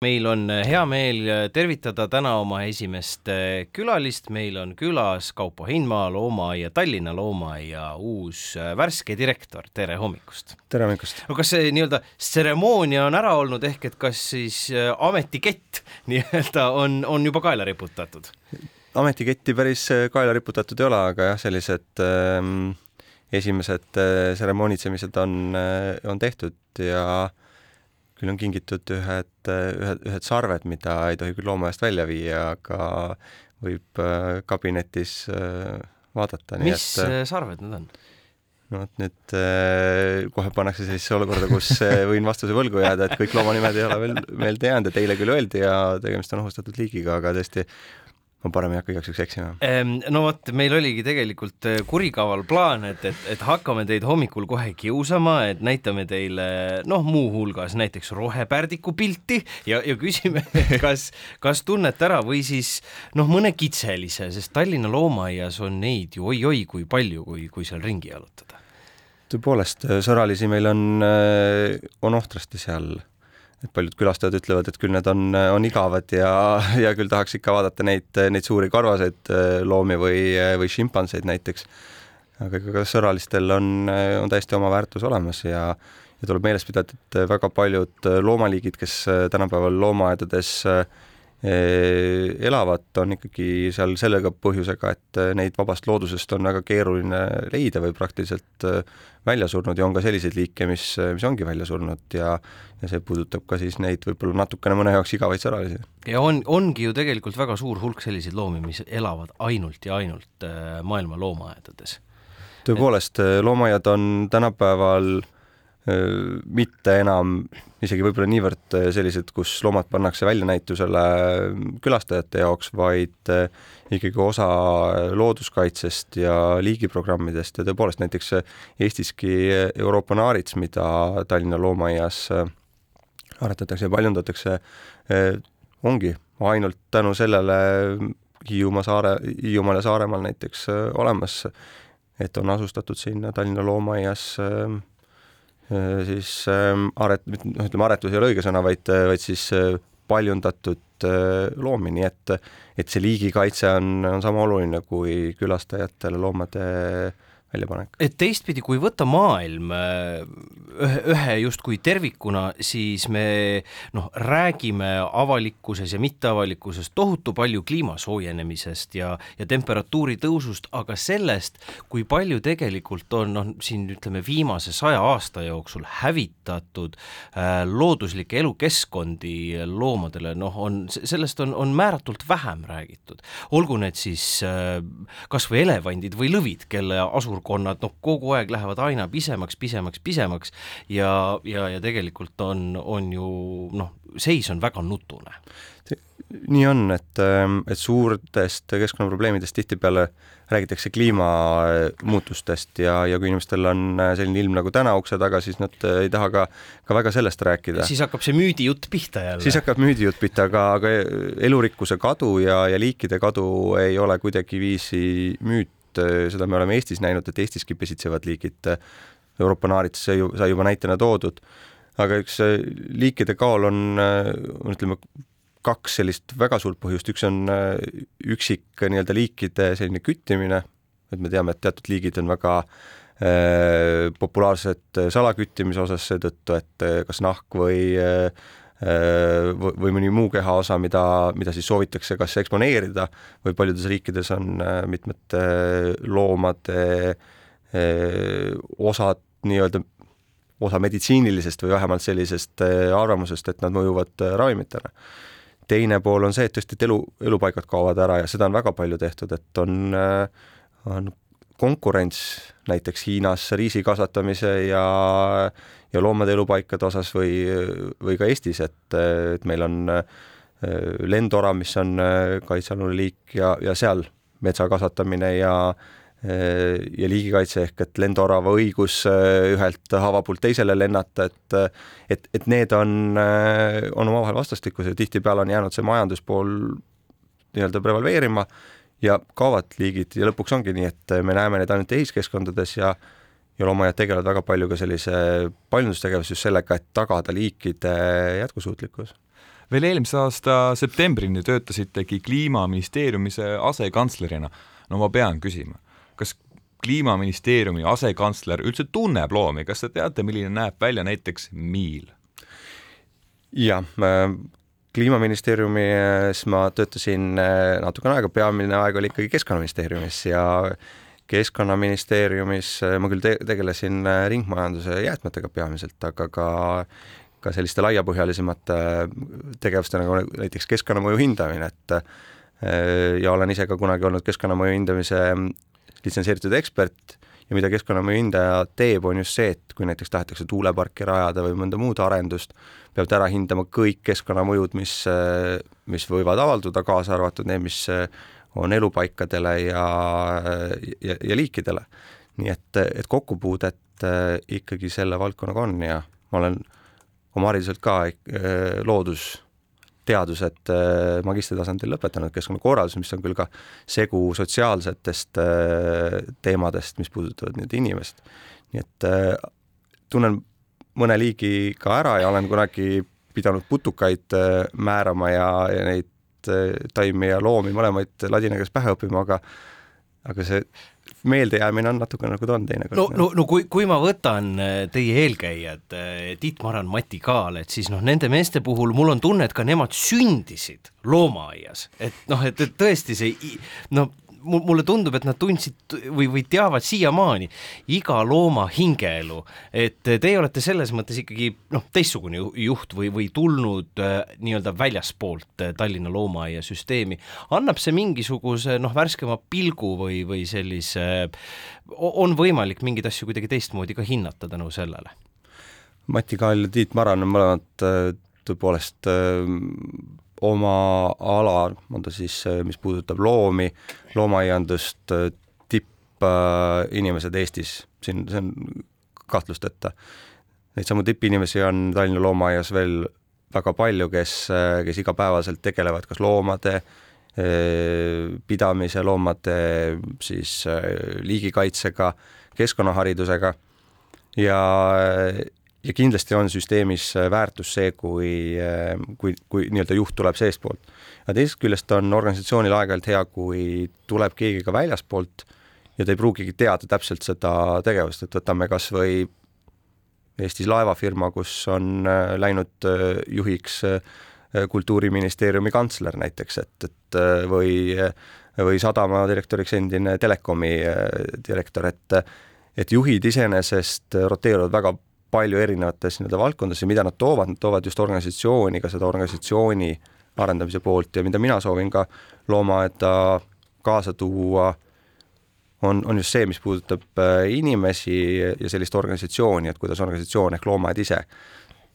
meil on äh, hea meel äh, tervitada täna oma esimest äh, külalist, meil on külas Kaupo Heinmaa, loomaaia, Tallinna loomaaia uus värske direktor, tere hommikust! tere hommikust! no kas see nii-öelda tseremoonia on ära olnud, ehk et kas siis ametikett nii-öelda on, on juba kaela riputatud? ametiketti päris kaela riputatud ei ole, aga jah, sellised ähm, esimesed tseremoonitsemised on, on tehtud ja äh, küll on kingitud ühed, ühed, ühed sarved, mida ei tohi küll loomaaedast välja viia, aga võib äh, kabinetis äh, vaadata. mis et, äh, sarved need on? no vot nüüd kohe pannakse sellisesse olukorda, kus võin vastuse võlgu jääda, et kõik loomanimed ei ole veel meelde jäänud, et eile küll öeldi ja tegemist on ohustatud liigiga, aga tõesti ma parem ei hakka igaks juhuks eksima. no vot, meil oligi tegelikult äh, kurikaval plaan, et, et, et hakkame teid hommikul kohe kiusama, et näitame teile noh, muuhulgas näiteks rohepärdiku pilti ja, ja küsime, kas, kas tunnete ära või siis noh, mõne kitselise, sest Tallinna loomaaias on neid ju oi-oi kui palju, kui, kui seal ringi jalutada. tõepoolest, sõralisi meil on, äh, on ohtrasti seal et paljud külastajad ütlevad, et küll need on, on igavad ja, ja küll tahaks ikka vaadata neid, neid suuri karvaseid äh, loomi või, või šimpanseid näiteks. aga ka sõralistel on, on täiesti oma väärtus olemas ja, ja tuleb meeles pidada, et väga paljud loomaliigid, kes tänapäeval loomaaedades äh, elavad, on ikkagi seal sellega põhjusega, et neid vabast loodusest on väga keeruline leida või praktiliselt äh, välja surnud ja on ka selliseid liike, mis, mis ongi välja surnud ja ja see puudutab ka siis neid võib-olla natukene mõne jaoks igavaid säralisi. ja on, ongi ju tegelikult väga suur hulk selliseid loomi, mis elavad ainult ja ainult maailma loomaaedades. tõepoolest, loomaaiad on tänapäeval äh, mitte enam isegi võib-olla niivõrd sellised, kus loomad pannakse väljanäitusele külastajate jaoks, vaid ikkagi osa looduskaitsest ja liigiprogrammidest. Ja tõepoolest näiteks Eestiski Euroopa naarits, mida Tallinna loomaaias aretatakse ja paljundatakse, ongi ainult tänu sellele Hiiumaa saare, Hiiumaal ja Saaremaal näiteks olemas, et on asustatud sinna Tallinna loomaaias Äh, siis ähm, aret-, noh, ütleme aretus ei ole õige sõna, vaid, vaid siis äh, paljundatud äh, loomi, nii et, et see liigikaitse on, on sama oluline kui külastajatele loomade väljapanek. et teistpidi, kui võtta maailm äh, ühe, ühe justkui tervikuna, siis me noh, räägime avalikkuses ja mitteavalikkuses tohutu palju kliima soojenemisest ja, ja temperatuuri tõusust, aga sellest, kui palju tegelikult on noh, siin ütleme viimase saja aasta jooksul hävitatud äh, looduslikke elukeskkondi loomadele, noh, on, sellest on, on määratult vähem räägitud. olgu need siis äh, kas või elevandid või lõvid, kelle asur suurkonnad noh, kogu aeg lähevad aina pisemaks, pisemaks, pisemaks ja, ja, ja tegelikult on, on ju noh, seis on väga nutune. nii on, et, et suurtest keskkonnaprobleemidest tihtipeale räägitakse kliimamuutustest ja, ja kui inimestel on selline ilm nagu täna ukse taga, siis nad ei taha ka, ka väga sellest rääkida. siis hakkab see müüdijutt pihta jälle. siis hakkab müüdijutt pihta, aga, aga elurikkuse kadu ja, ja liikide kadu ei ole kuidagiviisi müüt, Äh, seda me oleme Eestis näinud, et Eestiski pesitsevad liigid, äh, Euroopa naarits sai juba näitena toodud, aga üks äh, liikide kaol on, ütleme, kaks sellist väga suurt põhjust, üks on üksik nii-öelda liikide selline küttimine, et me teame, et teatud liigid on väga populaarsed salaküttimise osas seetõttu, et kas nahk või või mõni muu kehaosa, mida, mida siis soovitakse kas eksponeerida või paljudes riikides on äh, mitmete loomade äh, osad nii-öelda, osa meditsiinilisest või vähemalt sellisest arvamusest, et nad mõjuvad ravimitele. teine pool on see, et tõesti, et elu, elupaigad kaovad ära ja seda on väga palju tehtud, et on, on konkurents näiteks Hiinas riisi kasvatamise ja ja loomade elupaikade osas või, või ka Eestis, et, et meil on äh, lendora, mis on äh, kaitsealune liik ja, ja seal metsa kasvatamine ja äh, ja liigikaitse ehk et lendorava õigus ühelt haavapuult teisele lennata, et et, et need on, on omavahel vastastikused ja tihtipeale on jäänud see majanduspool nii-öelda prevaleerima ja kaovad liigid ja lõpuks ongi nii, et me näeme neid ainult tehiskeskkondades ja ja loomaaiad tegelevad väga palju ka sellise paljundustegevuse just sellega, et tagada liikide jätkusuutlikkus veel eelmise aasta septembrini töötasitegi Kliimaministeeriumis asekantslerina. no ma pean küsima, kas kliimaministeeriumi asekantsler üldse tunneb loomi, kas te teate, milline näeb välja näiteks miil? jah, kliimaministeeriumis ma töötasin äh, natukene aega, peamine aeg oli ikkagi Keskkonnaministeeriumis ja keskkonnaministeeriumis äh, ma küll te tegelesin äh, ringmajanduse jäätmetega peamiselt, aga ka ka selliste laiapõhjalisemate tegevustena nagu näiteks keskkonnamõju hindamine, et ja olen ise ka kunagi olnud keskkonnamõju hindamise litsenseeritud ekspert ja mida keskkonnamõju hindaja teeb, on just see, et kui näiteks tahetakse tuuleparki rajada või mõnda muud arendust, peab ta ära hindama kõik keskkonnamõjud, mis, mis võivad avalduda, kaasa arvatud need, mis on elupaikadele ja, ja, ja liikidele. nii et, et kokkupuudet ikkagi selle valdkonnaga on ja ma olen oma hariduselt ka loodus teadused äh, magistritasandil lõpetanud, keskkonnakorraldus, mis on küll ka segu sotsiaalsetest äh, teemadest, mis puudutavad nüüd inimest. nii et äh, tunnen mõne liigi ka ära ja olen kunagi pidanud putukaid määrama ja, ja neid taimi ja loomi mõlemaid ladina keeles pähe õppima, aga aga see meeldejäämine on natukene nagu ta on teinekord. no, no, no kui, kui ma võtan äh, teie eelkäijad, äh, Tiit Maran, Mati Kaal, et siis noh, nende meeste puhul mul on tunne, et ka nemad sündisid loomaaias, et noh, et, et tõesti see no mulle tundub, et nad tundsid või, või teavad siiamaani iga looma hingeelu, et teie olete selles mõttes ikkagi noh, teistsugune juht või, või tulnud äh, nii-öelda väljaspoolt äh, Tallinna loomaaia süsteemi, annab see mingisuguse noh, värskema pilgu või, või sellise, on võimalik mingeid asju kuidagi teistmoodi ka hinnata tänu sellele? Mati Kaal ja Tiit Maran on mõlemad äh, tõepoolest oma ala, on ta siis, mis puudutab loomi, loomaaiandust, tippinimesed Eestis, siin, see on kahtlusteta. Neid samu tippinimesi on Tallinna loomaaias veel väga palju, kes, kes igapäevaselt tegelevad kas loomade pidamise, loomade siis liigikaitsega, keskkonnaharidusega ja ja kindlasti on süsteemis äh, väärtus see, kui, äh, kui, kui nii-öelda juht tuleb seestpoolt. aga teisest küljest on organisatsioonil aeg-ajalt hea, kui tuleb keegi ka väljaspoolt ja ta ei pruugigi teada täpselt seda tegevust, et võtame kas või Eestis laevafirma, kus on äh, läinud juhiks kultuuriministeeriumi kantsler näiteks, et, et või, või sadama direktoriks endine telekomi direktor, et et juhid iseenesest roteeruvad väga palju erinevates nii-öelda valdkondades ja mida nad toovad, nad toovad just organisatsiooni, ka seda organisatsiooni arendamise poolt ja mida mina soovin ka loomaaeda kaasa tuua, on, on just see, mis puudutab äh, inimesi ja sellist organisatsiooni, et kuidas organisatsioon ehk loomaaed ise,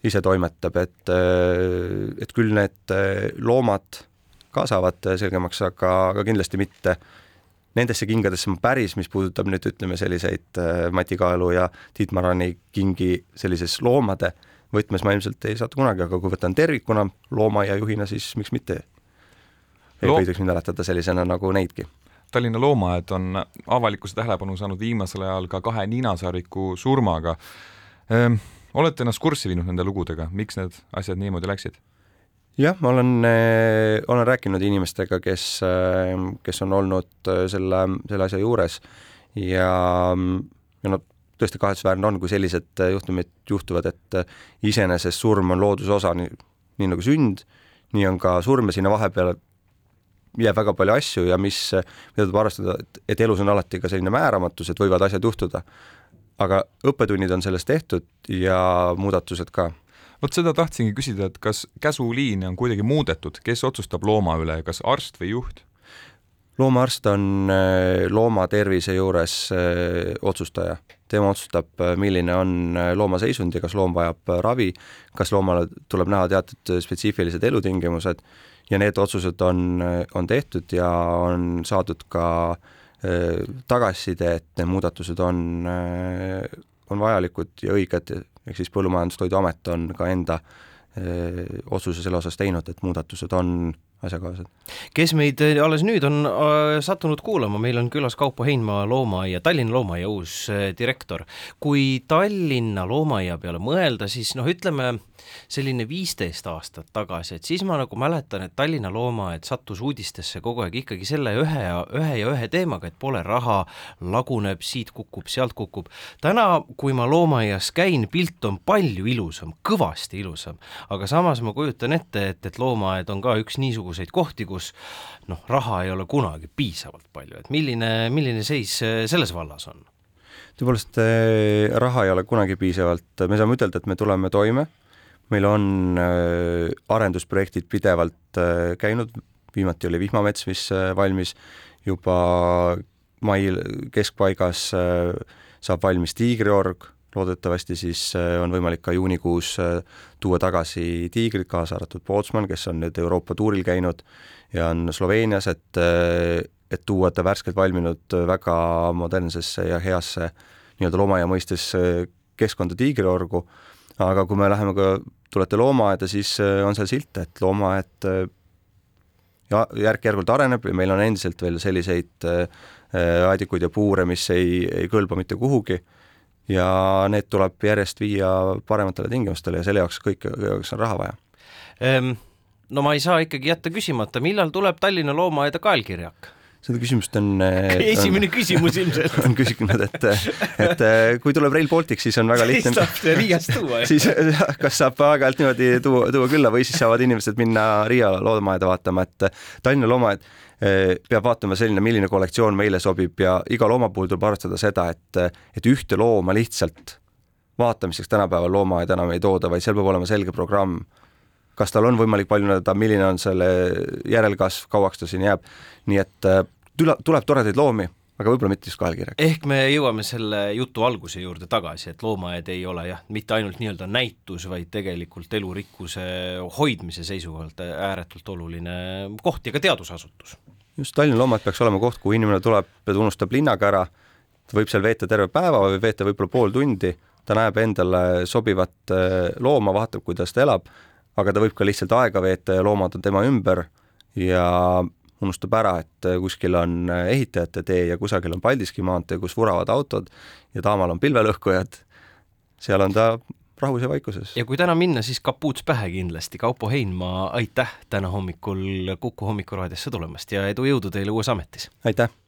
ise toimetab, et, äh, et küll need äh, loomad ka saavad selgemaks, aga, aga kindlasti mitte äh, nendesse kingadesse ma päris, mis puudutab nüüd ütleme selliseid äh, Mati Kaelu ja Tiit Marani kingi sellises loomade võtmes ma ilmselt ei satu kunagi, aga kui võtan tervikuna loomaaiajuhina, siis miks mitte ei Lo võidaks mind mäletada sellisena nagu neidki. Tallinna loomaaed on avalikkuse tähelepanu saanud viimasel ajal ka kahe ninasaariku surmaga olete ennast kurssi viinud nende lugudega, miks need asjad niimoodi läksid? Jah, ma olen, eh, olen rääkinud inimestega, kes, eh, kes on olnud eh, selle, selle asja juures ja, ja noh, tõesti kahetsusväärne on, kui sellised juhtumid juhtuvad, et iseenesest surm on looduse osa, nii, nii nagu sünd, nii on ka surm ja sinna vahepeale jääb väga palju asju ja mis, mida tuleb arvestada, et, et elus on alati ka selline määramatus, et võivad asjad juhtuda. aga õppetunnid on sellest tehtud ja muudatused ka vot seda tahtsingi küsida, et kas käsuliine on kuidagi muudetud, kes otsustab looma üle, kas arst või juht? loomaarst on äh, looma tervise juures äh, otsustaja, tema otsustab, äh, milline on looma seisund ja kas loom vajab ravi, kas loomale tuleb näha teatud spetsiifilised elutingimused. Ja need otsused on, on tehtud ja on saadud ka tagasiside, et need muudatused on, on vajalikud ja õiged ehk siis Põllumajandus- ja Toiduamet on ka enda öö, otsuse selle osas teinud, et muudatused on asjakohased. kes meid äh, alles nüüd on äh, sattunud kuulama, meil on külas Kaupo Heinma loomaaia, Tallinna loomaaia uus äh, direktor. kui Tallinna loomaaia peale mõelda, siis noh, ütleme selline viisteist aastat tagasi, et siis ma nagu mäletan, et Tallinna loomaaed sattus uudistesse kogu aeg ikkagi selle ühe ja ühe ja ühe teemaga, et pole raha, laguneb, siit kukub, sealt kukub. täna, kui ma loomaaias käin, pilt on palju ilusam, kõvasti ilusam, aga samas ma kujutan ette, et, et loomaaed on ka üks niisuguseid kohti, kus noh, raha ei ole kunagi piisavalt palju, et milline, milline seis äh, selles vallas on? tõepoolest, äh, raha ei ole kunagi piisavalt, me saame ütelda, et me tuleme toime. Meil on äh, arendusprojektid pidevalt käinud, viimati oli vihmamets, mis valmis juba mai keskpaigas, saab valmis tiigriorg, loodetavasti siis on võimalik ka juunikuus tuua tagasi tiigrid, kaasa arvatud Pootsman, kes on nüüd Euroopa tuuril käinud ja on Sloveenias, et, et tuua ta värskelt valminud väga modernsesse ja heasse nii-öelda loomaaia mõistes keskkonda tiigriorgu. Aga kui me läheme ka, tulete loomaaeda, siis äh, on seal silt, et loomaaed äh, ja järk-järgult areneb ja meil on endiselt veel selliseid äh, aedikuid ja puure, mis ei, ei kõlba mitte kuhugi ja need tuleb järjest viia parematele tingimustele ja selle jaoks kõik, jaoks on raha vaja ehm,. no ma ei saa ikkagi jätta küsimata, millal tuleb Tallinna loomaaeda kaelkirjak? seda küsimust on esimene on, küsimus ilmselt on küsinud, et, et kui tuleb Rail Baltic, siis on väga lihtne. siis saab Riiast tuua. siis kas saab aeg-ajalt niimoodi tuua, tuua külla või siis saavad inimesed minna Riia loomaaeda vaatama, et Tallinna loomaaed eh, peab vaatama selline, milline kollektsioon meile sobib ja iga looma puhul tuleb arvestada seda, et, et ühte looma lihtsalt vaatamiseks tänapäeval loomaaeda enam ei tooda, vaid seal peab olema selge programm kas tal on võimalik paljuneda, milline on selle järelkasv, kauaks ta siin jääb, nii et tule, tuleb toredaid loomi, aga võib-olla mitte just kaelkirjaga. ehk me jõuame selle jutu alguse juurde tagasi, et loomaaed ei ole jah, mitte ainult nii-öelda näitus, vaid tegelikult elurikkuse hoidmise seisukohalt ääretult oluline koht ja ka teadusasutus. just, Tallinna loomaaed peaks olema koht, kuhu inimene tuleb ja unustab linnaga ära, ta võib seal veeta terve päeva või veeta võib-olla pool tundi, ta näeb endale sobivat eh, looma, vaatab, kuidas ta elab, aga ta võib ka lihtsalt aega veeta ja loomad on tema ümber ja unustab ära, et äh, kuskil on äh, ehitajate tee ja kusagil on Paldiski maantee, kus vuravad autod ja taamal on pilvelõhkujad, seal on ta rahus ja vaikuses. ja kui täna minna, siis kapuuts pähe kindlasti. Kaupo Heinma, aitäh täna hommikul Kuku hommikuraadiosse tulemast ja edu-jõudu teile uues ametis! aitäh!